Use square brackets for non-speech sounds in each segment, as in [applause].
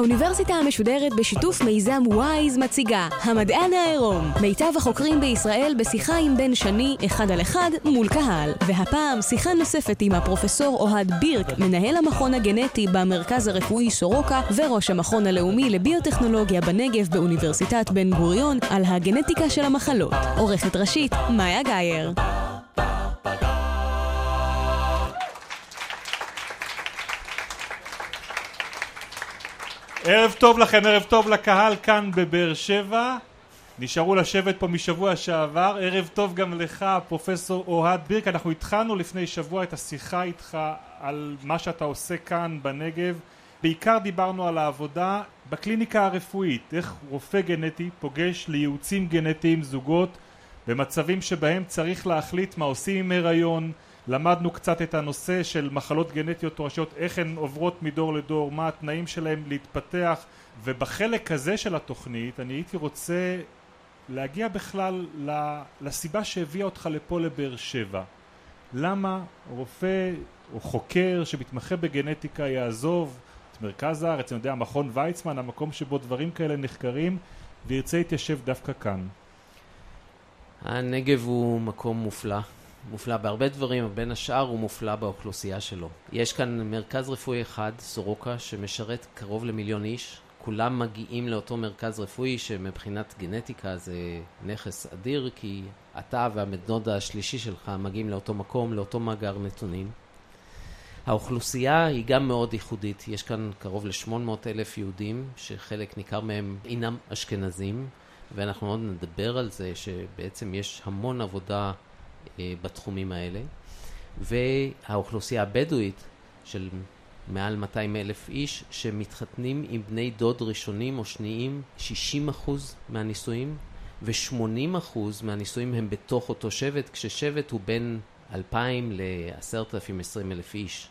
האוניברסיטה המשודרת בשיתוף מיזם וויז מציגה המדען העירום. מיטב החוקרים בישראל בשיחה עם בן שני אחד על אחד מול קהל. והפעם שיחה נוספת עם הפרופסור אוהד בירק מנהל המכון הגנטי במרכז הרפואי סורוקה וראש המכון הלאומי לביוטכנולוגיה בנגב באוניברסיטת בן גוריון על הגנטיקה של המחלות. עורכת ראשית מאיה גאייר ערב טוב לכם, ערב טוב לקהל כאן בבאר שבע. נשארו לשבת פה משבוע שעבר. ערב טוב גם לך, פרופסור אוהד בירק. אנחנו התחלנו לפני שבוע את השיחה איתך על מה שאתה עושה כאן בנגב. בעיקר דיברנו על העבודה בקליניקה הרפואית, איך רופא גנטי פוגש לייעוצים גנטיים זוגות במצבים שבהם צריך להחליט מה עושים עם הריון, למדנו קצת את הנושא של מחלות גנטיות תורשיות, איך הן עוברות מדור לדור, מה התנאים שלהן להתפתח ובחלק הזה של התוכנית אני הייתי רוצה להגיע בכלל לסיבה שהביאה אותך לפה לבאר שבע. למה רופא או חוקר שמתמחה בגנטיקה יעזוב את מרכז הארץ, אני יודע, מכון ויצמן, המקום שבו דברים כאלה נחקרים וירצה להתיישב דווקא כאן? הנגב הוא מקום מופלא מופלא בהרבה דברים, בין השאר הוא מופלא באוכלוסייה שלו. יש כאן מרכז רפואי אחד, סורוקה, שמשרת קרוב למיליון איש. כולם מגיעים לאותו מרכז רפואי שמבחינת גנטיקה זה נכס אדיר, כי אתה והבן דוד השלישי שלך מגיעים לאותו מקום, לאותו מאגר נתונים. האוכלוסייה היא גם מאוד ייחודית, יש כאן קרוב ל-800 אלף יהודים, שחלק ניכר מהם אינם אשכנזים, ואנחנו עוד נדבר על זה שבעצם יש המון עבודה בתחומים האלה, והאוכלוסייה הבדואית של מעל 200 אלף איש שמתחתנים עם בני דוד ראשונים או שניים, 60 אחוז מהנישואים ו-80 אחוז מהנישואים הם בתוך אותו שבט, כששבט הוא בין 2,000 ל-10,000, 20 אלף איש.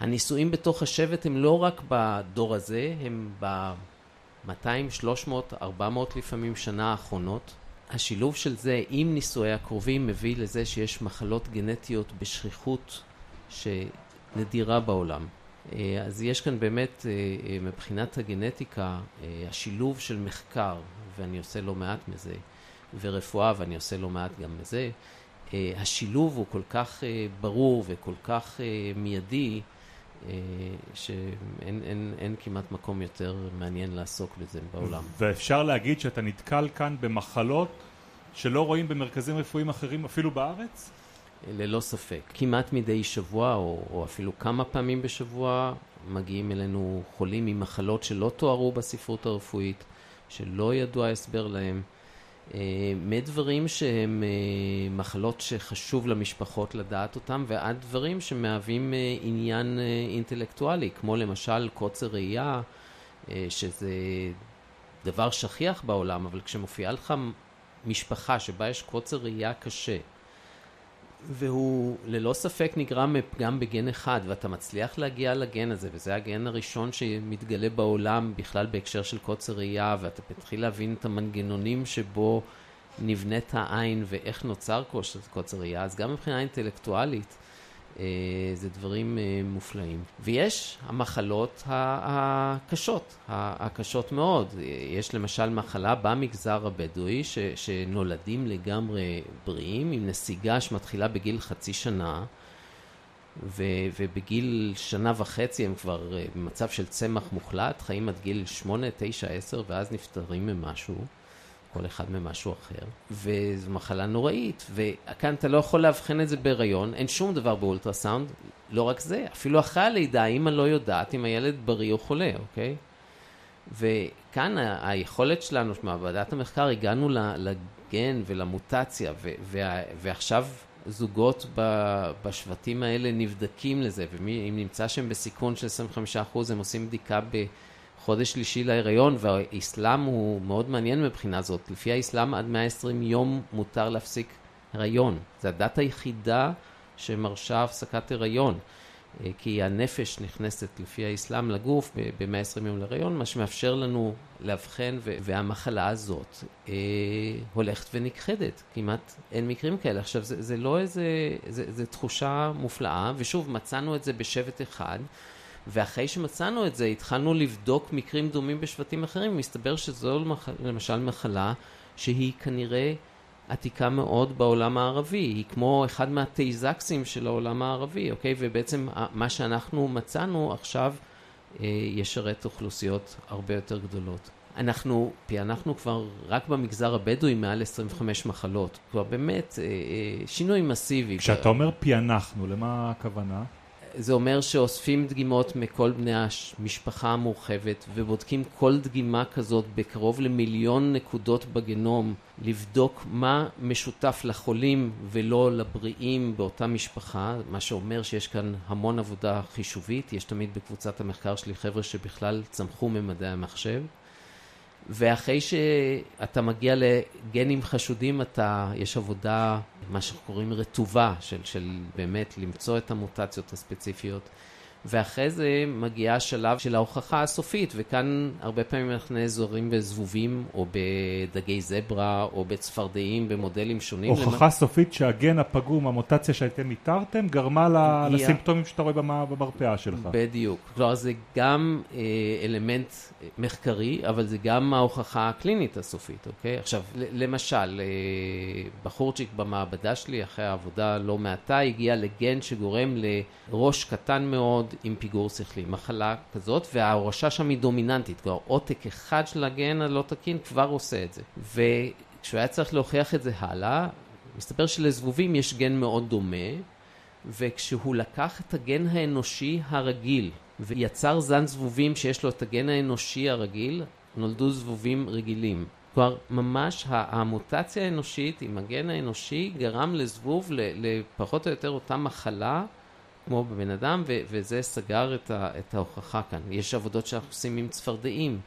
הנישואים בתוך השבט הם לא רק בדור הזה, הם ב-200, 300, 400 לפעמים שנה האחרונות. השילוב של זה עם נישואי הקרובים מביא לזה שיש מחלות גנטיות בשכיחות שנדירה בעולם. אה, אז יש כאן באמת, אה, אה, מבחינת הגנטיקה, השילוב של מחקר, ואני עושה לא מעט מזה, ורפואה, ואני עושה לא מעט גם מזה, השילוב הוא כל כך ברור וכל כך מיידי, שאין אין, אין כמעט מקום יותר מעניין לעסוק בזה בעולם. ואפשר להגיד שאתה נתקל כאן במחלות שלא רואים במרכזים רפואיים אחרים אפילו בארץ? ללא ספק. כמעט מדי שבוע, או, או אפילו כמה פעמים בשבוע, מגיעים אלינו חולים עם מחלות שלא תוארו בספרות הרפואית, שלא ידוע הסבר להם. אה, מדברים שהם אה, מחלות שחשוב למשפחות לדעת אותם ועד דברים שמהווים אה, עניין אינטלקטואלי כמו למשל קוצר ראייה שזה דבר שכיח בעולם אבל כשמופיעה לך משפחה שבה יש קוצר ראייה קשה והוא ללא ספק נגרם מפגם בגן אחד ואתה מצליח להגיע לגן הזה וזה הגן הראשון שמתגלה בעולם בכלל בהקשר של קוצר ראייה ואתה מתחיל להבין את המנגנונים שבו נבנית העין ואיך נוצר קוצר ראייה אז גם מבחינה אינטלקטואלית זה דברים אה, מופלאים. ויש המחלות הקשות, הקשות מאוד. יש למשל מחלה במגזר הבדואי ש, שנולדים לגמרי בריאים עם נסיגה שמתחילה בגיל חצי שנה ו, ובגיל שנה וחצי הם כבר אה, במצב של צמח מוחלט, חיים עד גיל שמונה, תשע, עשר ואז נפטרים ממשהו. כל אחד ממשהו אחר, וזו מחלה נוראית, וכאן אתה לא יכול לאבחן את זה בהיריון, אין שום דבר באולטרסאונד, לא רק זה, אפילו אחרי הלידה, האמא לא יודעת אם הילד בריא או חולה, אוקיי? וכאן היכולת שלנו, מעבדת המחקר, הגענו לגן ולמוטציה, ועכשיו זוגות בשבטים האלה נבדקים לזה, ואם נמצא שהם בסיכון של 25%, הם עושים בדיקה ב... חודש שלישי להיריון, והאסלאם הוא מאוד מעניין מבחינה זאת. לפי האסלאם עד 120 יום מותר להפסיק הריון. זו הדת היחידה שמרשה הפסקת הריון. אה, כי הנפש נכנסת לפי האסלאם לגוף ב-120 יום להריון, מה שמאפשר לנו לאבחן, והמחלה הזאת אה, הולכת ונכחדת, כמעט אין מקרים כאלה. עכשיו, זה, זה לא איזה, זה, זה תחושה מופלאה, ושוב, מצאנו את זה בשבט אחד. ואחרי שמצאנו את זה, התחלנו לבדוק מקרים דומים בשבטים אחרים, מסתבר שזו למשל מחלה שהיא כנראה עתיקה מאוד בעולם הערבי, היא כמו אחד מהטייזקסים של העולם הערבי, אוקיי? ובעצם מה שאנחנו מצאנו עכשיו אה, ישרת אוכלוסיות הרבה יותר גדולות. אנחנו פענחנו כבר רק במגזר הבדואי מעל 25 מחלות, כבר באמת אה, אה, שינוי מסיבי. כשאתה אומר פענחנו, למה הכוונה? זה אומר שאוספים דגימות מכל בני המשפחה המורחבת ובודקים כל דגימה כזאת בקרוב למיליון נקודות בגנום לבדוק מה משותף לחולים ולא לבריאים באותה משפחה, מה שאומר שיש כאן המון עבודה חישובית, יש תמיד בקבוצת המחקר שלי חבר'ה שבכלל צמחו ממדעי המחשב ואחרי שאתה מגיע לגנים חשודים, אתה, יש עבודה, מה שאנחנו קוראים רטובה, של, של באמת למצוא את המוטציות הספציפיות. ואחרי זה מגיע השלב של ההוכחה הסופית, וכאן הרבה פעמים אנחנו נעזרים בזבובים, או בדגי זברה, או בצפרדעים, במודלים שונים. הוכחה למ... סופית שהגן הפגום, המוטציה שאתם איתרתם, גרמה הגיע... לסימפטומים שאתה רואה במרפאה שלך. בדיוק. כלומר, זה גם אה, אלמנט מחקרי, אבל זה גם ההוכחה הקלינית הסופית, אוקיי? עכשיו, למשל, אה, בחורצ'יק במעבדה שלי, אחרי העבודה לא מעטה, הגיע לגן שגורם לראש קטן מאוד, עם פיגור שכלי, מחלה כזאת, וההורשה שם היא דומיננטית, כלומר עותק אחד של הגן הלא תקין כבר עושה את זה. וכשהוא היה צריך להוכיח את זה הלאה, מסתבר שלזבובים יש גן מאוד דומה, וכשהוא לקח את הגן האנושי הרגיל ויצר זן זבובים שיש לו את הגן האנושי הרגיל, נולדו זבובים רגילים. כלומר, ממש המוטציה האנושית עם הגן האנושי גרם לזבוב לפחות או יותר אותה מחלה כמו בבן אדם, ו- וזה סגר את, ה- את ההוכחה כאן. יש עבודות שאנחנו עושים עם צפרדעים,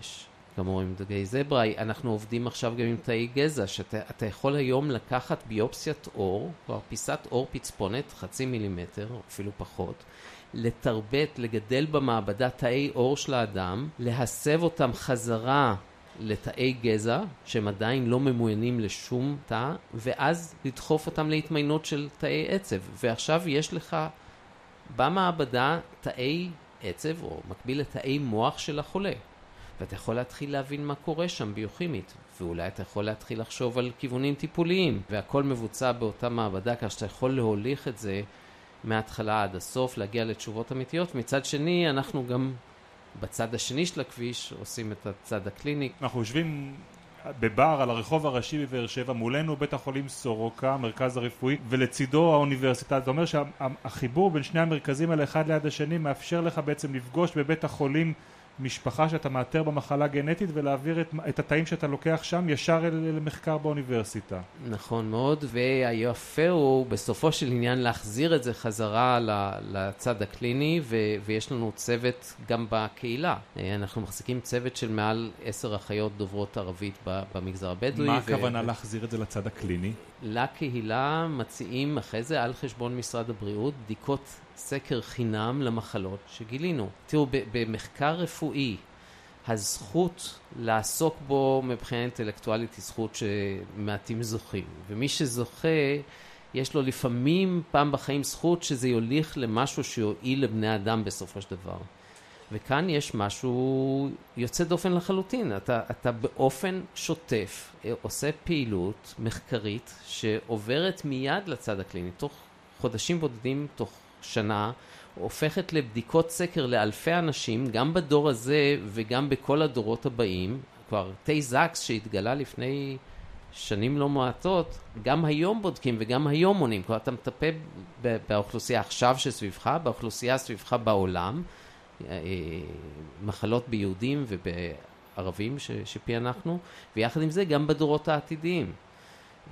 יש כאמור עם דגי זברה, אנחנו עובדים עכשיו גם עם תאי גזע, שאתה יכול היום לקחת ביופסיית עור, כלומר פיסת עור פצפונת, חצי מילימטר, אפילו פחות, לתרבט, לגדל במעבדה תאי עור של האדם, להסב אותם חזרה לתאי גזע, שהם עדיין לא ממוינים לשום תא, ואז לדחוף אותם להתמיינות של תאי עצב. ועכשיו יש לך במעבדה תאי עצב, או מקביל לתאי מוח של החולה. ואתה יכול להתחיל להבין מה קורה שם ביוכימית, ואולי אתה יכול להתחיל לחשוב על כיוונים טיפוליים, והכל מבוצע באותה מעבדה, כך שאתה יכול להוליך את זה מההתחלה עד הסוף, להגיע לתשובות אמיתיות. מצד שני, אנחנו גם בצד השני של הכביש עושים את הצד הקליני. אנחנו יושבים בבר על הרחוב הראשי בבאר שבע, מולנו בית החולים סורוקה, המרכז הרפואי, ולצידו האוניברסיטה. זה אומר שהחיבור בין שני המרכזים האלה אחד ליד השני מאפשר לך בעצם לפגוש בבית החולים משפחה שאתה מאתר במחלה גנטית ולהעביר את, את התאים שאתה לוקח שם ישר אל, למחקר באוניברסיטה. נכון מאוד, והיפה הוא בסופו של עניין להחזיר את זה חזרה לצד הקליני, ו, ויש לנו צוות גם בקהילה. אה, אנחנו מחזיקים צוות של מעל עשר אחיות דוברות ערבית במגזר הבדואי. מה הכוונה ו... להחזיר את זה לצד הקליני? לקהילה מציעים אחרי זה על חשבון משרד הבריאות בדיקות סקר חינם למחלות שגילינו. תראו, במחקר רפואי, הזכות לעסוק בו מבחינה אינטלקטואלית היא זכות שמעטים זוכים. ומי שזוכה, יש לו לפעמים פעם בחיים זכות שזה יוליך למשהו שיועיל לבני אדם בסופו של דבר. וכאן יש משהו יוצא דופן לחלוטין. אתה, אתה באופן שוטף עושה פעילות מחקרית שעוברת מיד לצד הקליני, תוך חודשים בודדים, תוך שנה, הופכת לבדיקות סקר לאלפי אנשים, גם בדור הזה וגם בכל הדורות הבאים. כבר תה זקס שהתגלה לפני שנים לא מועטות, גם היום בודקים וגם היום מונים. כלומר, אתה מטפל באוכלוסייה עכשיו שסביבך, באוכלוסייה סביבך בעולם, אה, מחלות ביהודים ובערבים שפענחנו, ויחד עם זה גם בדורות העתידיים.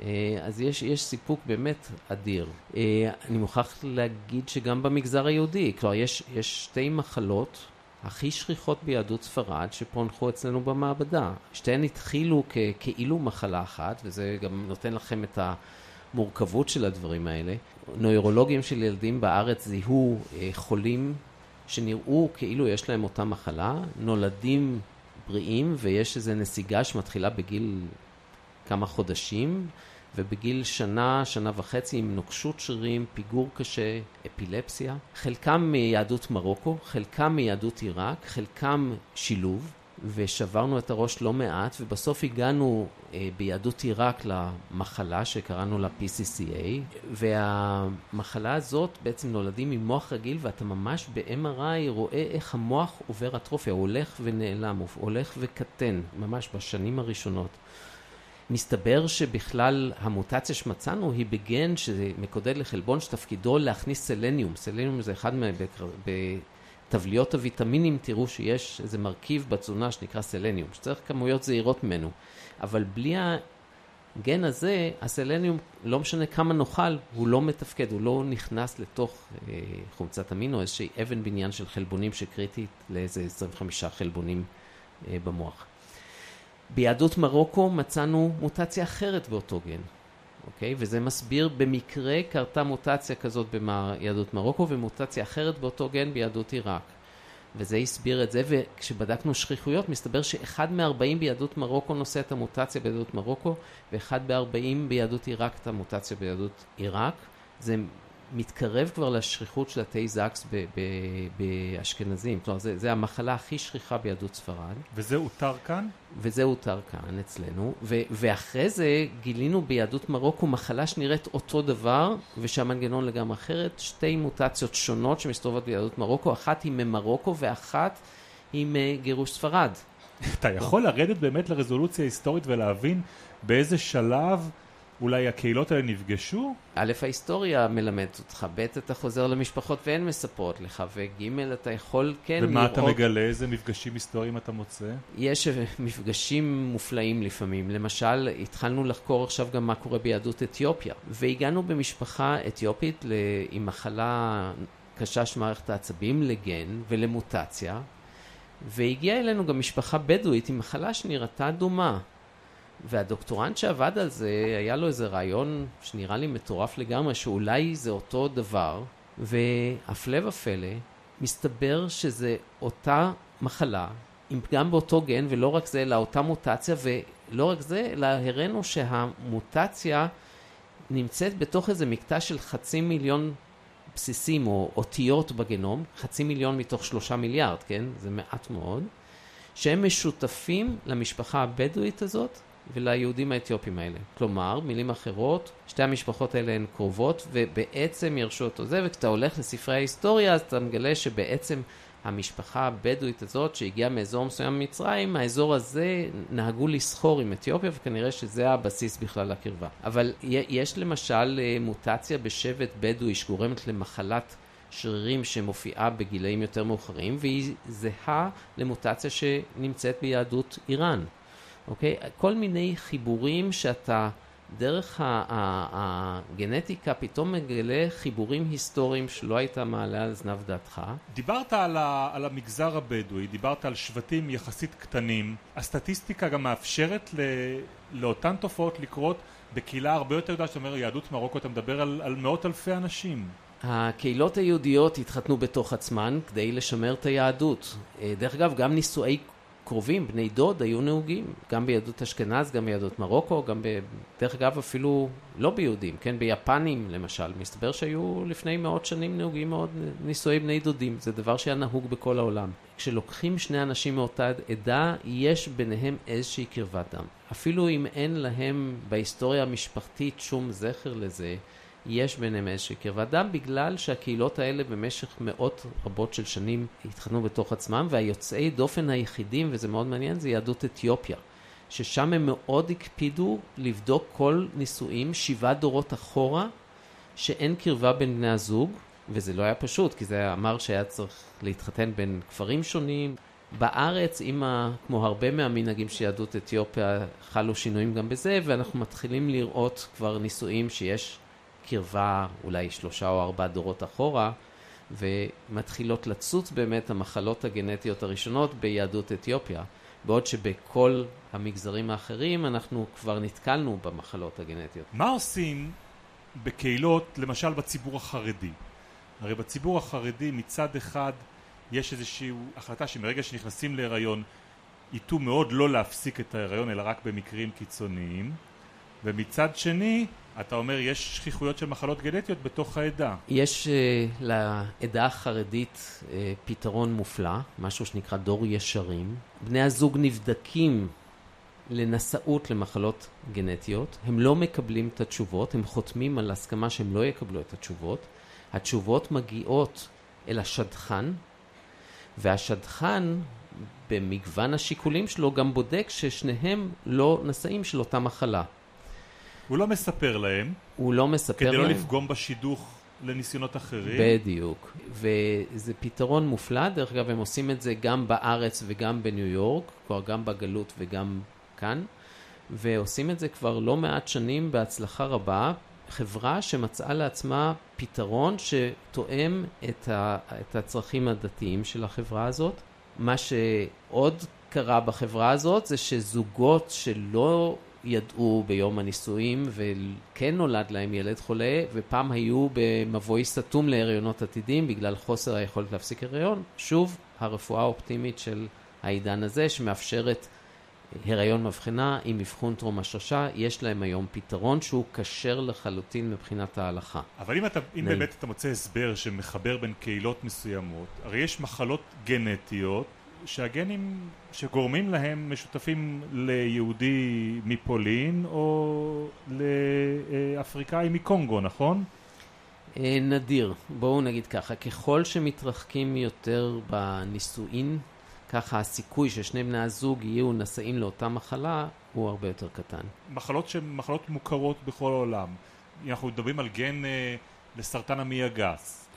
אה, אז יש, יש סיפוק באמת אדיר. אה, אני מוכרח להגיד שגם במגזר היהודי, כלומר יש, יש שתי מחלות הכי שכיחות ביהדות ספרד שפוענחו אצלנו במעבדה. שתיהן התחילו כ, כאילו מחלה אחת, וזה גם נותן לכם את המורכבות של הדברים האלה. נוירולוגים של ילדים בארץ זיהו אה, חולים שנראו כאילו יש להם אותה מחלה, נולדים בריאים ויש איזו נסיגה שמתחילה בגיל כמה חודשים, ובגיל שנה, שנה וחצי עם נוקשות שרירים, פיגור קשה, אפילפסיה. חלקם מיהדות מרוקו, חלקם מיהדות עיראק, חלקם שילוב. ושברנו את הראש לא מעט, ובסוף הגענו אה, ביהדות עיראק למחלה שקראנו לה PCCA, והמחלה הזאת בעצם נולדים עם מוח רגיל, ואתה ממש ב-MRI רואה איך המוח עובר אטרופיה, הוא הולך ונעלם, הוא הולך וקטן, ממש בשנים הראשונות. מסתבר שבכלל המוטציה שמצאנו היא בגן שמקודד לחלבון שתפקידו להכניס סלניום. סלניום זה אחד מה... בטבליות הוויטמינים תראו שיש איזה מרכיב בתזונה שנקרא סלניום, שצריך כמויות זהירות ממנו. אבל בלי הגן הזה, הסלניום, לא משנה כמה נאכל, הוא לא מתפקד, הוא לא נכנס לתוך אה, חומצת אמינו, איזושהי אבן בניין של חלבונים שקריטית לאיזה 25 חלבונים אה, במוח. ביהדות מרוקו מצאנו מוטציה אחרת באותו גן, אוקיי? וזה מסביר, במקרה קרתה מוטציה כזאת ביהדות מרוקו ומוטציה אחרת באותו גן ביהדות עיראק. וזה הסביר את זה, וכשבדקנו שכיחויות, מסתבר שאחד מארבעים ביהדות מרוקו נושא את המוטציה ביהדות מרוקו, ואחד בארבעים ביהדות עיראק את המוטציה ביהדות עיראק. זה מתקרב כבר לשכיחות של התה זקס באשכנזים. כלומר, זה, זה המחלה הכי שכיחה ביהדות ספרד. וזה אותר כאן? וזה אותר כאן אצלנו. ו, ואחרי זה גילינו ביהדות מרוקו מחלה שנראית אותו דבר, ושהמנגנון לגמרי אחרת. שתי מוטציות שונות שמסתובבות ביהדות מרוקו, אחת היא ממרוקו ואחת היא מגירוש ספרד. אתה יכול לרדת באמת לרזולוציה היסטורית ולהבין באיזה שלב... אולי הקהילות האלה נפגשו? א', ההיסטוריה מלמדת אותך, ב', אתה חוזר למשפחות והן מספרות לך, וג', אתה יכול כן ומה לראות... אתה מגלה? איזה מפגשים היסטוריים אתה מוצא? יש מפגשים מופלאים לפעמים. למשל, התחלנו לחקור עכשיו גם מה קורה ביהדות אתיופיה, והגענו במשפחה אתיופית עם מחלה קשה של מערכת העצבים, לגן ולמוטציה, והגיעה אלינו גם משפחה בדואית עם מחלה שנראתה דומה. והדוקטורנט שעבד על זה, היה לו איזה רעיון שנראה לי מטורף לגמרי, שאולי זה אותו דבר, והפלא ופלא, מסתבר שזה אותה מחלה, עם פגם באותו גן, ולא רק זה, אלא אותה מוטציה, ולא רק זה, אלא הראינו שהמוטציה נמצאת בתוך איזה מקטע של חצי מיליון בסיסים או אותיות בגנום, חצי מיליון מתוך שלושה מיליארד, כן? זה מעט מאוד, שהם משותפים למשפחה הבדואית הזאת, וליהודים האתיופים האלה. כלומר, מילים אחרות, שתי המשפחות האלה הן קרובות ובעצם ירשו אותו זה, וכשאתה הולך לספרי ההיסטוריה אז אתה מגלה שבעצם המשפחה הבדואית הזאת שהגיעה מאזור מסוים ממצרים, האזור הזה נהגו לסחור עם אתיופיה וכנראה שזה הבסיס בכלל לקרבה. אבל יש למשל אה, מוטציה בשבט בדואי שגורמת למחלת שרירים שמופיעה בגילאים יותר מאוחרים והיא זהה למוטציה שנמצאת ביהדות איראן. אוקיי? כל מיני חיבורים שאתה דרך הגנטיקה פתאום מגלה חיבורים היסטוריים שלא היית מעלה על זנב דעתך. דיברת על, ה, על המגזר הבדואי, דיברת על שבטים יחסית קטנים. הסטטיסטיקה גם מאפשרת ל, לאותן תופעות לקרות בקהילה הרבה יותר גדולה, זאת אומרת יהדות מרוקו, אתה מדבר על, על מאות אלפי אנשים. הקהילות היהודיות התחתנו בתוך עצמן כדי לשמר את היהדות. אה, דרך אגב, גם נישואי קרובים, בני דוד, היו נהוגים, גם ביהדות אשכנז, גם ביהדות מרוקו, גם ב... דרך אגב אפילו לא ביהודים, כן, ביפנים למשל, מסתבר שהיו לפני מאות שנים נהוגים מאוד נישואי בני דודים, זה דבר שהיה נהוג בכל העולם. כשלוקחים שני אנשים מאותה עדה, יש ביניהם איזושהי קרבת דם. אפילו אם אין להם בהיסטוריה המשפחתית שום זכר לזה, יש ביניהם איזושהי קרבת דם, בגלל שהקהילות האלה במשך מאות רבות של שנים התחתנו בתוך עצמם, והיוצאי דופן היחידים, וזה מאוד מעניין, זה יהדות אתיופיה. ששם הם מאוד הקפידו לבדוק כל נישואים שבעה דורות אחורה, שאין קרבה בין בני הזוג, וזה לא היה פשוט, כי זה אמר שהיה צריך להתחתן בין כפרים שונים. בארץ, עם כמו הרבה מהמנהגים של יהדות אתיופיה, חלו שינויים גם בזה, ואנחנו מתחילים לראות כבר נישואים שיש קרבה אולי שלושה או ארבעה דורות אחורה, ומתחילות לצוץ באמת המחלות הגנטיות הראשונות ביהדות אתיופיה, בעוד שבכל המגזרים האחרים אנחנו כבר נתקלנו במחלות הגנטיות. מה עושים בקהילות, למשל בציבור החרדי. הרי בציבור החרדי מצד אחד יש איזושהי החלטה שמרגע שנכנסים להיריון ייטו מאוד לא להפסיק את ההיריון אלא רק במקרים קיצוניים ומצד שני אתה אומר יש שכיחויות של מחלות גנטיות בתוך העדה. יש uh, לעדה החרדית uh, פתרון מופלא, משהו שנקרא דור ישרים. בני הזוג נבדקים לנשאות למחלות גנטיות, הם לא מקבלים את התשובות, הם חותמים על הסכמה שהם לא יקבלו את התשובות. התשובות מגיעות אל השדכן, והשדכן במגוון השיקולים שלו גם בודק ששניהם לא נשאים של אותה מחלה. הוא לא מספר להם. הוא לא מספר כדי להם. כדי לא לפגום בשידוך לניסיונות אחרים. בדיוק. וזה פתרון מופלא, דרך אגב הם עושים את זה גם בארץ וגם בניו יורק, כלומר גם בגלות וגם כאן, ועושים את זה כבר לא מעט שנים בהצלחה רבה. חברה שמצאה לעצמה פתרון שתואם את, ה, את הצרכים הדתיים של החברה הזאת. מה שעוד קרה בחברה הזאת זה שזוגות שלא ידעו ביום הנישואים וכן נולד להם ילד חולה ופעם היו במבוי סתום להריונות עתידים בגלל חוסר היכולת להפסיק הריון, שוב הרפואה האופטימית של העידן הזה שמאפשרת הריון מבחנה עם אבחון טרום השרשה, יש להם היום פתרון שהוא כשר לחלוטין מבחינת ההלכה. אבל אם, אתה, אם באמת אתה מוצא הסבר שמחבר בין קהילות מסוימות, הרי יש מחלות גנטיות שהגנים שגורמים להם משותפים ליהודי מפולין או לאפריקאי מקונגו, נכון? אה, נדיר. בואו נגיד ככה, ככל שמתרחקים יותר בנישואין ככה הסיכוי ששני בני הזוג יהיו נשאים לאותה מחלה הוא הרבה יותר קטן. מחלות שהן מחלות מוכרות בכל העולם. אנחנו מדברים על גן אה, לסרטן המעי הגס.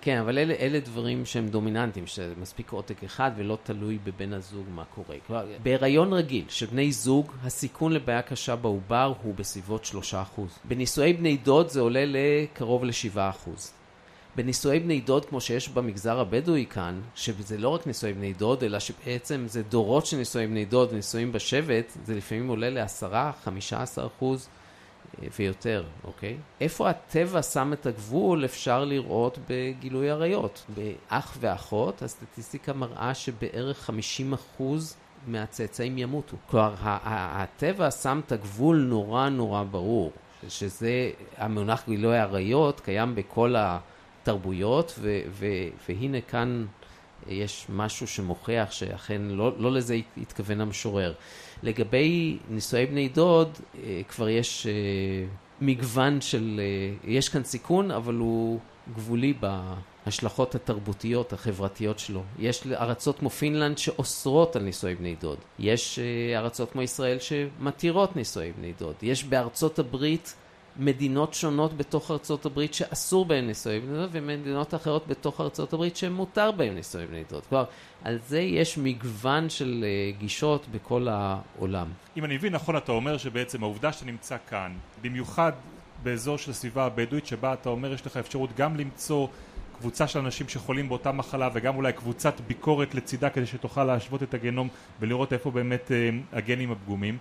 כן, אבל אלה, אלה דברים שהם דומיננטיים, שמספיק עותק אחד ולא תלוי בבן הזוג מה קורה. כלומר, בהיריון רגיל של בני זוג, הסיכון לבעיה קשה בעובר הוא בסביבות 3%. בנישואי בני דוד זה עולה לקרוב ל-7%. בנישואי בני דוד כמו שיש במגזר הבדואי כאן, שזה לא רק נישואי בני דוד, אלא שבעצם זה דורות של נישואי בני דוד ונישואים בשבט, זה לפעמים עולה לעשרה, חמישה עשר אחוז ויותר, אוקיי? איפה הטבע שם את הגבול אפשר לראות בגילוי עריות. באח ואחות הסטטיסטיקה מראה שבערך חמישים אחוז מהצאצאים ימותו. כלומר, הטבע שם את הגבול נורא נורא ברור, שזה המונח גילוי עריות קיים בכל ה... תרבויות, ו, ו, והנה כאן יש משהו שמוכיח שאכן לא, לא לזה התכוון המשורר. לגבי נישואי בני דוד, אה, כבר יש אה, מגוון של, אה, יש כאן סיכון, אבל הוא גבולי בהשלכות התרבותיות, החברתיות שלו. יש ארצות כמו פינלנד שאוסרות על נישואי בני דוד. יש ארצות כמו ישראל שמתירות נישואי בני דוד. יש בארצות הברית מדינות שונות בתוך ארצות הברית שאסור בהן נישואי בני דוד ומדינות אחרות בתוך ארצות הברית שמותר בהן נישואי בני דוד. כלומר, על זה יש מגוון של uh, גישות בכל העולם. אם אני מבין נכון, אתה אומר שבעצם העובדה שאתה נמצא כאן, במיוחד באזור של הסביבה הבדואית, שבה אתה אומר יש לך אפשרות גם למצוא קבוצה של אנשים שחולים באותה מחלה וגם אולי קבוצת ביקורת לצידה כדי שתוכל להשוות את הגנום ולראות איפה באמת uh, הגנים הפגומים.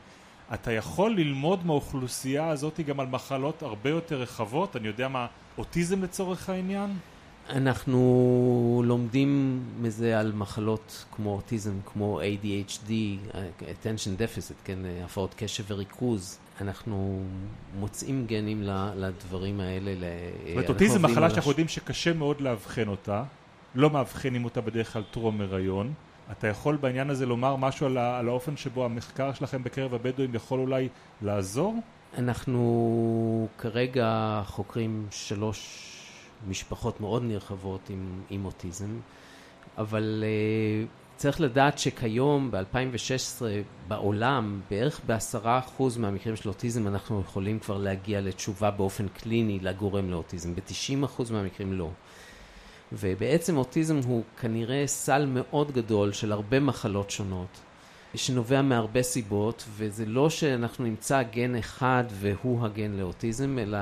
אתה יכול ללמוד מהאוכלוסייה הזאת גם על מחלות הרבה יותר רחבות, אני יודע מה, אוטיזם לצורך העניין? אנחנו לומדים מזה על מחלות כמו אוטיזם, כמו ADHD, attention deficit, כן, הפרעות קשב וריכוז. אנחנו מוצאים גנים לדברים האלה. זאת אומרת, אוטיזם מחלה שאנחנו יודעים שקשה מאוד לאבחן אותה, לא מאבחנים אותה בדרך כלל טרום הריון. אתה יכול בעניין הזה לומר משהו על, על האופן שבו המחקר שלכם בקרב הבדואים יכול אולי לעזור? אנחנו כרגע חוקרים שלוש משפחות מאוד נרחבות עם, עם אוטיזם, אבל uh, צריך לדעת שכיום ב-2016 בעולם בערך בעשרה אחוז מהמקרים של אוטיזם אנחנו יכולים כבר להגיע לתשובה באופן קליני לגורם לאוטיזם, ב-90 אחוז מהמקרים לא. ובעצם אוטיזם הוא כנראה סל מאוד גדול של הרבה מחלות שונות, שנובע מהרבה סיבות, וזה לא שאנחנו נמצא גן אחד והוא הגן לאוטיזם, אלא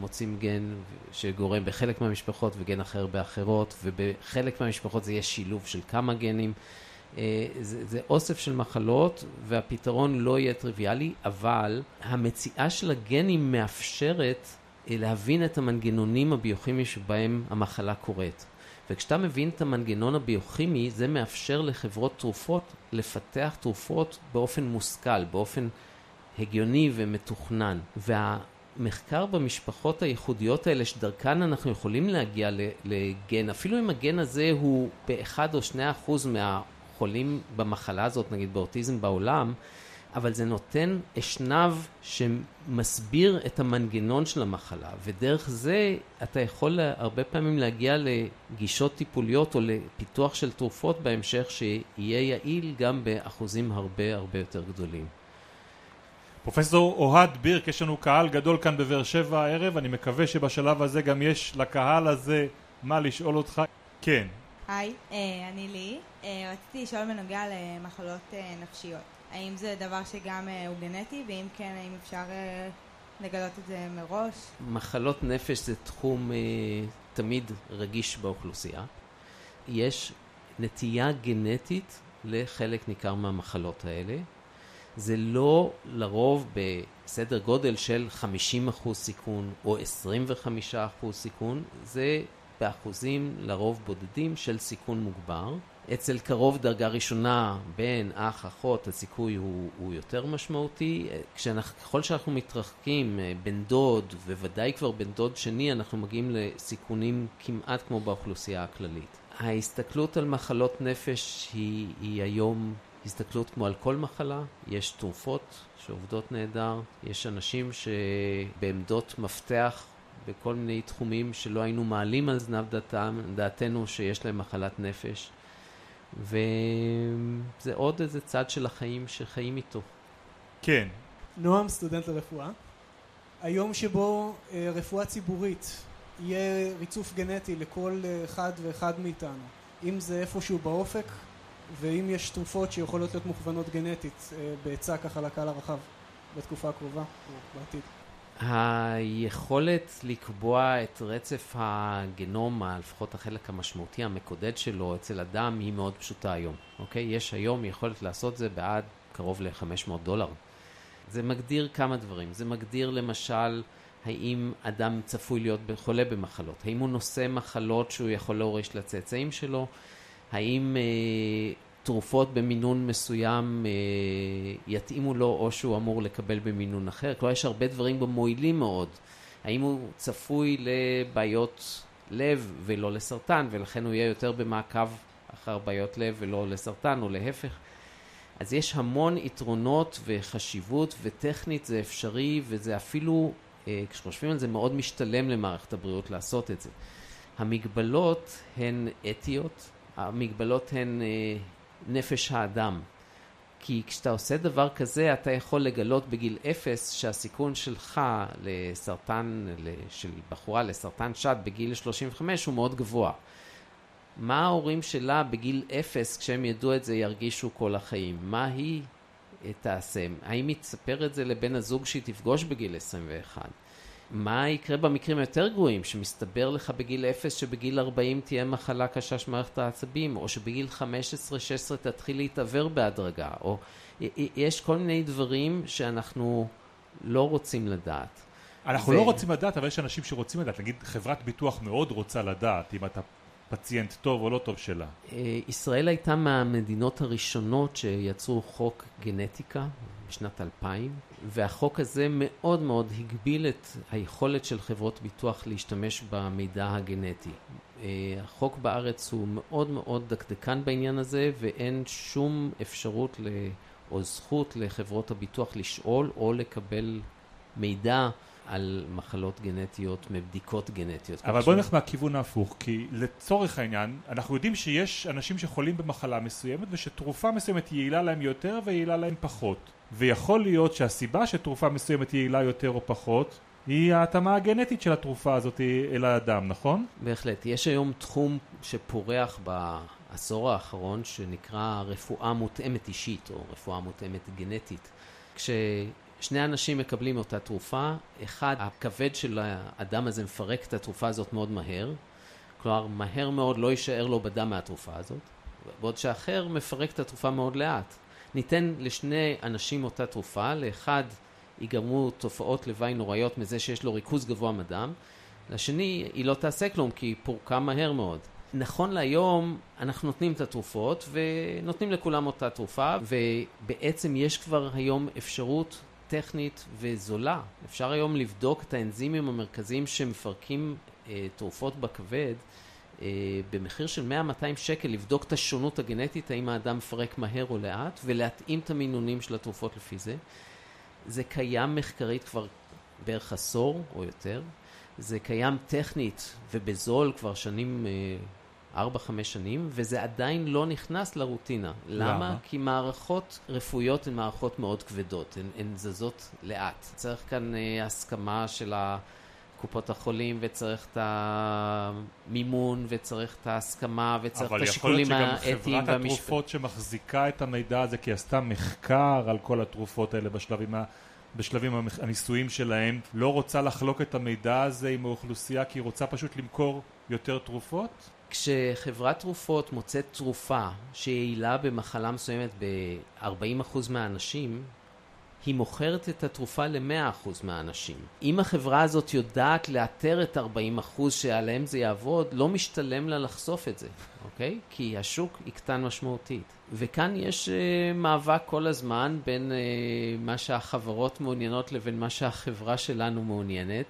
מוצאים גן שגורם בחלק מהמשפחות וגן אחר באחרות, ובחלק מהמשפחות זה יהיה שילוב של כמה גנים. אה, זה, זה אוסף של מחלות והפתרון לא יהיה טריוויאלי, אבל המציאה של הגנים מאפשרת להבין את המנגנונים הביוכימיים שבהם המחלה קורית. וכשאתה מבין את המנגנון הביוכימי, זה מאפשר לחברות תרופות לפתח תרופות באופן מושכל, באופן הגיוני ומתוכנן. והמחקר במשפחות הייחודיות האלה, שדרכן אנחנו יכולים להגיע לגן, אפילו אם הגן הזה הוא באחד או שני אחוז מהחולים במחלה הזאת, נגיד באוטיזם בעולם, אבל זה נותן אשנב שמסביר את המנגנון של המחלה, ודרך זה אתה יכול הרבה פעמים להגיע לגישות טיפוליות או לפיתוח של תרופות בהמשך שיהיה יעיל גם באחוזים הרבה הרבה יותר גדולים. פרופסור אוהד בירק, יש לנו קהל גדול כאן בבאר שבע הערב, אני מקווה שבשלב הזה גם יש לקהל הזה מה לשאול אותך. כן. היי, אה, אני לי. אה, רציתי לשאול בנוגע למחלות אה, נפשיות. האם זה דבר שגם אה, הוא גנטי, ואם כן, האם אפשר אה, לגלות את זה מראש? מחלות נפש זה תחום אה, תמיד רגיש באוכלוסייה. יש נטייה גנטית לחלק ניכר מהמחלות האלה. זה לא לרוב בסדר גודל של 50% סיכון או 25% סיכון, זה באחוזים לרוב בודדים של סיכון מוגבר. אצל קרוב דרגה ראשונה, בן, אח, אחות, הסיכוי הוא, הוא יותר משמעותי. כשאנחנו, ככל שאנחנו מתרחקים, אה, בן דוד, וודאי כבר בן דוד שני, אנחנו מגיעים לסיכונים כמעט כמו באוכלוסייה הכללית. ההסתכלות על מחלות נפש היא, היא היום הסתכלות כמו על כל מחלה. יש תרופות שעובדות נהדר, יש אנשים שבעמדות מפתח בכל מיני תחומים שלא היינו מעלים על זנב דעתם, דעתנו שיש להם מחלת נפש. וזה עוד איזה צד של החיים שחיים איתו. כן. נועם, סטודנט לרפואה. היום שבו אה, רפואה ציבורית יהיה ריצוף גנטי לכל אה, אחד ואחד מאיתנו, אם זה איפשהו באופק, ואם יש תרופות שיכולות להיות מוכוונות גנטית אה, בעצה ככה לקהל הרחב בתקופה הקרובה או בעתיד. היכולת לקבוע את רצף הגנום, לפחות החלק המשמעותי המקודד שלו אצל אדם, היא מאוד פשוטה היום, אוקיי? יש היום יכולת לעשות זה בעד קרוב ל-500 דולר. זה מגדיר כמה דברים. זה מגדיר למשל האם אדם צפוי להיות חולה במחלות, האם הוא נושא מחלות שהוא יכול להוריש לצאצאים שלו, האם אה, תרופות במינון מסוים אה, יתאימו לו או שהוא אמור לקבל במינון אחר. כלומר, יש הרבה דברים בו מועילים מאוד. האם הוא צפוי לבעיות לב ולא לסרטן, ולכן הוא יהיה יותר במעקב אחר בעיות לב ולא לסרטן, או להפך. אז יש המון יתרונות וחשיבות, וטכנית זה אפשרי, וזה אפילו, אה, כשחושבים על זה, מאוד משתלם למערכת הבריאות לעשות את זה. המגבלות הן אתיות, המגבלות הן אה, נפש האדם. כי כשאתה עושה דבר כזה, אתה יכול לגלות בגיל אפס שהסיכון שלך לסרטן, של בחורה לסרטן שד בגיל 35 הוא מאוד גבוה. מה ההורים שלה בגיל אפס, כשהם ידעו את זה, ירגישו כל החיים? מה היא תעשה? האם היא תספר את זה לבן הזוג שהיא תפגוש בגיל 21? מה יקרה במקרים היותר גרועים, שמסתבר לך בגיל 0 שבגיל 40 תהיה מחלה קשה של מערכת העצבים, או שבגיל 15-16 תתחיל להתעוור בהדרגה, או יש כל מיני דברים שאנחנו לא רוצים לדעת. אנחנו ו... לא רוצים לדעת, אבל יש אנשים שרוצים לדעת. נגיד, חברת ביטוח מאוד רוצה לדעת אם אתה פציינט טוב או לא טוב שלה. אה, ישראל הייתה מהמדינות הראשונות שיצרו חוק גנטיקה בשנת 2000, והחוק הזה מאוד מאוד הגביל את היכולת של חברות ביטוח להשתמש במידע הגנטי. אה, החוק בארץ הוא מאוד מאוד דקדקן בעניין הזה, ואין שום אפשרות או זכות לחברות הביטוח לשאול או לקבל מידע על מחלות גנטיות מבדיקות גנטיות. אבל בואי נלך מהכיוון ההפוך, כי לצורך העניין, אנחנו יודעים שיש אנשים שחולים במחלה מסוימת ושתרופה מסוימת יעילה להם יותר ויעילה להם פחות. ויכול להיות שהסיבה שתרופה מסוימת יעילה יותר או פחות היא ההתאמה הגנטית של התרופה הזאת אל האדם, נכון? בהחלט. יש היום תחום שפורח בעשור האחרון שנקרא רפואה מותאמת אישית או רפואה מותאמת גנטית. כששני אנשים מקבלים אותה תרופה, אחד, הכבד של האדם הזה מפרק את התרופה הזאת מאוד מהר, כלומר מהר מאוד לא יישאר לו בדם מהתרופה הזאת, בעוד שאחר מפרק את התרופה מאוד לאט. ניתן לשני אנשים אותה תרופה, לאחד ייגרמו תופעות לוואי נוראיות מזה שיש לו ריכוז גבוה מדם, לשני היא לא תעשה כלום כי היא פורקה מהר מאוד. נכון להיום אנחנו נותנים את התרופות ונותנים לכולם אותה תרופה ובעצם יש כבר היום אפשרות טכנית וזולה. אפשר היום לבדוק את האנזימים המרכזיים שמפרקים אה, תרופות בכבד במחיר של 100-200 שקל, לבדוק את השונות הגנטית, האם האדם מפרק מהר או לאט, ולהתאים את המינונים של התרופות לפי זה. זה קיים מחקרית כבר בערך עשור או יותר. זה קיים טכנית ובזול כבר שנים, אה, ארבע, חמש שנים, וזה עדיין לא נכנס לרוטינה. למה? למה? כי מערכות רפואיות הן מערכות מאוד כבדות, הן, הן זזות לאט. צריך כאן אה, הסכמה של קופות החולים, וצריך את המימון, וצריך את ההסכמה, וצריך את השיקולים האתיים והמשפטיים. אבל יכול להיות שגם חברת התרופות שמחזיקה את המידע הזה, כי עשתה מחקר על כל התרופות האלה בשלבים ה... בשלבים הניסויים שלהם, לא רוצה לחלוק את המידע הזה עם האוכלוסייה כי היא רוצה פשוט למכור יותר תרופות? כשחברת תרופות מוצאת תרופה שיעילה במחלה מסוימת ב-40% מהאנשים, היא מוכרת את התרופה ל-100% מהאנשים. אם החברה הזאת יודעת לאתר את 40% שעליהם זה יעבוד, לא משתלם לה לחשוף את זה, אוקיי? כי השוק יקטן משמעותית. וכאן יש uh, מאבק כל הזמן בין uh, מה שהחברות מעוניינות לבין מה שהחברה שלנו מעוניינת.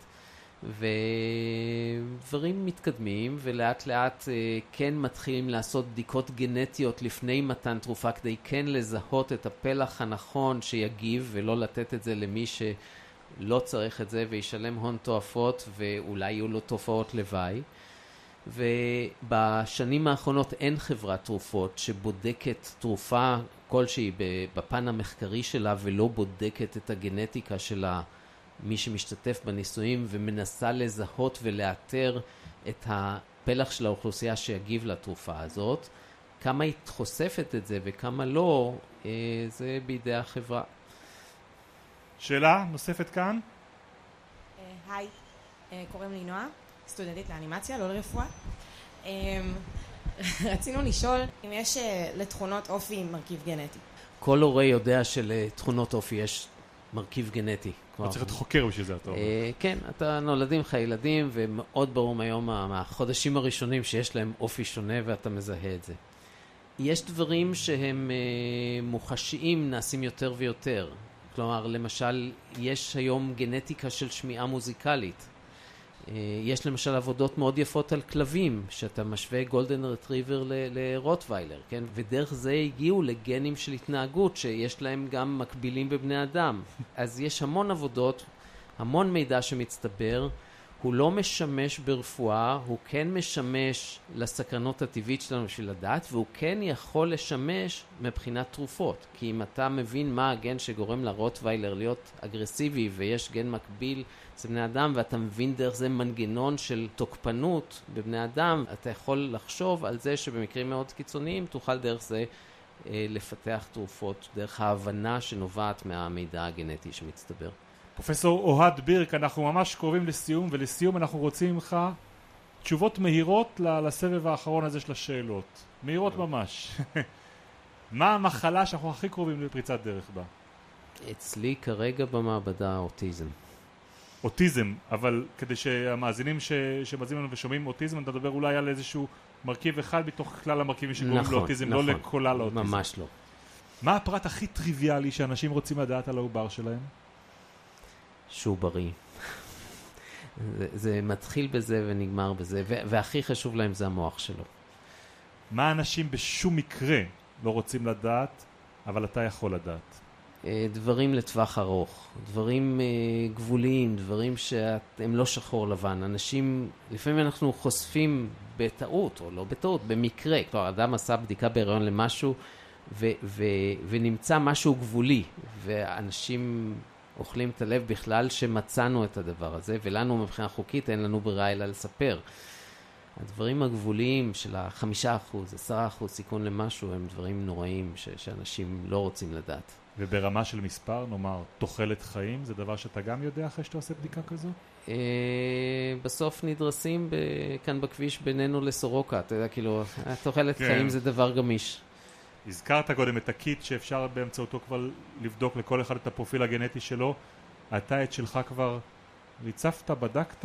ודברים מתקדמים ולאט לאט אה, כן מתחילים לעשות בדיקות גנטיות לפני מתן תרופה כדי כן לזהות את הפלח הנכון שיגיב ולא לתת את זה למי שלא צריך את זה וישלם הון תועפות ואולי יהיו לו תופעות לוואי. ובשנים האחרונות אין חברת תרופות שבודקת תרופה כלשהי בפן המחקרי שלה ולא בודקת את הגנטיקה של ה... מי שמשתתף בניסויים ומנסה לזהות ולאתר את הפלח של האוכלוסייה שיגיב לתרופה הזאת. כמה היא חושפת את זה וכמה לא, אה, זה בידי החברה. שאלה נוספת כאן? אה, היי, אה, קוראים לי נועה, סטודנטית לאנימציה, לא לרפואה. [laughs] רצינו לשאול אם יש לתכונות אופי מרכיב גנטי. כל הורה יודע שלתכונות אופי יש מרכיב גנטי. לא צריך להיות חוקר בשביל זה, אתה אומר. אה, כן, אתה נולדים לך ילדים, ומאוד ברור מהיום, מהחודשים הראשונים שיש להם אופי שונה ואתה מזהה את זה. יש דברים שהם אה, מוחשיים, נעשים יותר ויותר. כלומר, למשל, יש היום גנטיקה של שמיעה מוזיקלית. אה, יש למשל עבודות מאוד יפות על כלבים, שאתה משווה גולדן רטריבר לרוטוויילר, כן? ודרך זה הגיעו לגנים של התנהגות שיש להם גם מקבילים בבני אדם. אז יש המון עבודות, המון מידע שמצטבר. הוא לא משמש ברפואה, הוא כן משמש לסקרנות הטבעית שלנו בשביל לדעת, והוא כן יכול לשמש מבחינת תרופות. כי אם אתה מבין מה הגן שגורם לרוטוויילר להיות אגרסיבי, ויש גן מקביל אצל בני אדם, ואתה מבין דרך זה מנגנון של תוקפנות בבני אדם, אתה יכול לחשוב על זה שבמקרים מאוד קיצוניים תוכל דרך זה אה, לפתח תרופות, דרך ההבנה שנובעת מהמידע הגנטי שמצטבר. פרופסור אוהד בירק, אנחנו ממש קרובים לסיום, ולסיום אנחנו רוצים ממך תשובות מהירות לסבב האחרון הזה של השאלות. מהירות ממש. [laughs] מה המחלה שאנחנו הכי קרובים לפריצת דרך בה? אצלי כרגע במעבדה אוטיזם. אוטיזם, אבל כדי שהמאזינים ש... שמאזינים לנו ושומעים אוטיזם, אתה מדבר אולי על איזשהו מרכיב אחד מתוך כלל המרכיבים שקוראים נכון, לאוטיזם, לא נכון, לא לכולל האוטיזם. ממש לא. מה הפרט הכי טריוויאלי שאנשים רוצים לדעת על העובר שלהם? שהוא בריא. זה, זה מתחיל בזה ונגמר בזה, והכי חשוב להם זה המוח שלו. מה אנשים בשום מקרה לא רוצים לדעת, אבל אתה יכול לדעת? אה, דברים לטווח ארוך, דברים אה, גבוליים, דברים שהם לא שחור לבן. אנשים, לפעמים אנחנו חושפים בטעות, או לא בטעות, במקרה. כלומר, אדם עשה בדיקה בהיריון למשהו, ו- ו- ונמצא משהו גבולי, ואנשים אוכלים את הלב בכלל שמצאנו את הדבר הזה, ולנו מבחינה חוקית אין לנו ברירה אלא לספר. הדברים הגבוליים של החמישה אחוז, עשרה אחוז סיכון למשהו, הם דברים נוראים ש- שאנשים לא רוצים לדעת. וברמה של מספר, נאמר, תוחלת חיים, זה דבר שאתה גם יודע אחרי שאתה עושה בדיקה כזו? אה, בסוף נדרסים כאן בכביש בינינו לסורוקה, אתה יודע, כאילו, תוחלת כן. חיים זה דבר גמיש. הזכרת קודם את הקיט שאפשר באמצעותו כבר לבדוק לכל אחד את הפרופיל הגנטי שלו. אתה את שלך כבר ריצפת, בדקת?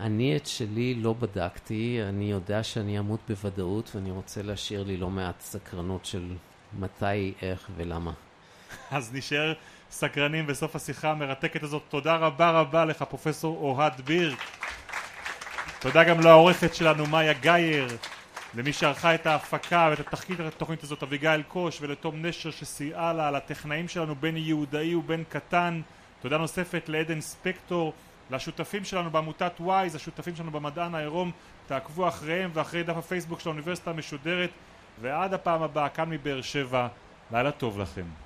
אני את שלי לא בדקתי, אני יודע שאני אמות בוודאות ואני רוצה להשאיר לי לא מעט סקרנות של מתי, איך ולמה. [laughs] אז נשאר סקרנים בסוף השיחה המרתקת הזאת. תודה רבה רבה לך, פרופסור אוהד בירק. תודה גם לעורכת שלנו, מאיה גייר, למי שערכה את ההפקה ואת התחקית התוכנית הזאת, אביגיל קוש, ולתום נשר שסייעה לה, לטכנאים שלנו, בני יהודאי ובן קטן. תודה נוספת לעדן ספקטור, לשותפים שלנו בעמותת וויז, השותפים שלנו במדען העירום, תעקבו אחריהם ואחרי דף הפייסבוק של האוניברסיטה המשודרת, ועד הפעם הבאה, כאן מבאר שבע, לילה טוב לכם.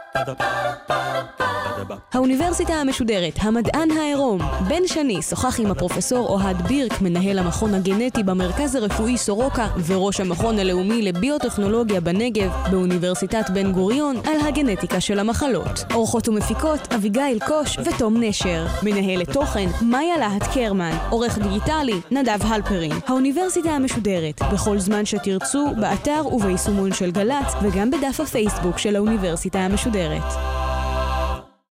האוניברסיטה המשודרת, המדען העירום. בן שני שוחח עם הפרופסור אוהד בירק, מנהל המכון הגנטי במרכז הרפואי סורוקה וראש המכון הלאומי לביוטכנולוגיה בנגב באוניברסיטת בן גוריון על הגנטיקה של המחלות. אורחות ומפיקות אביגיל קוש ותום נשר. מנהלת תוכן מאיה להט קרמן. עורך דיגיטלי נדב הלפרין. האוניברסיטה המשודרת, בכל זמן שתרצו, באתר וביישומון של גל"צ וגם בדף הפייסבוק של האוניברסיטה המשודרת. חוזרת.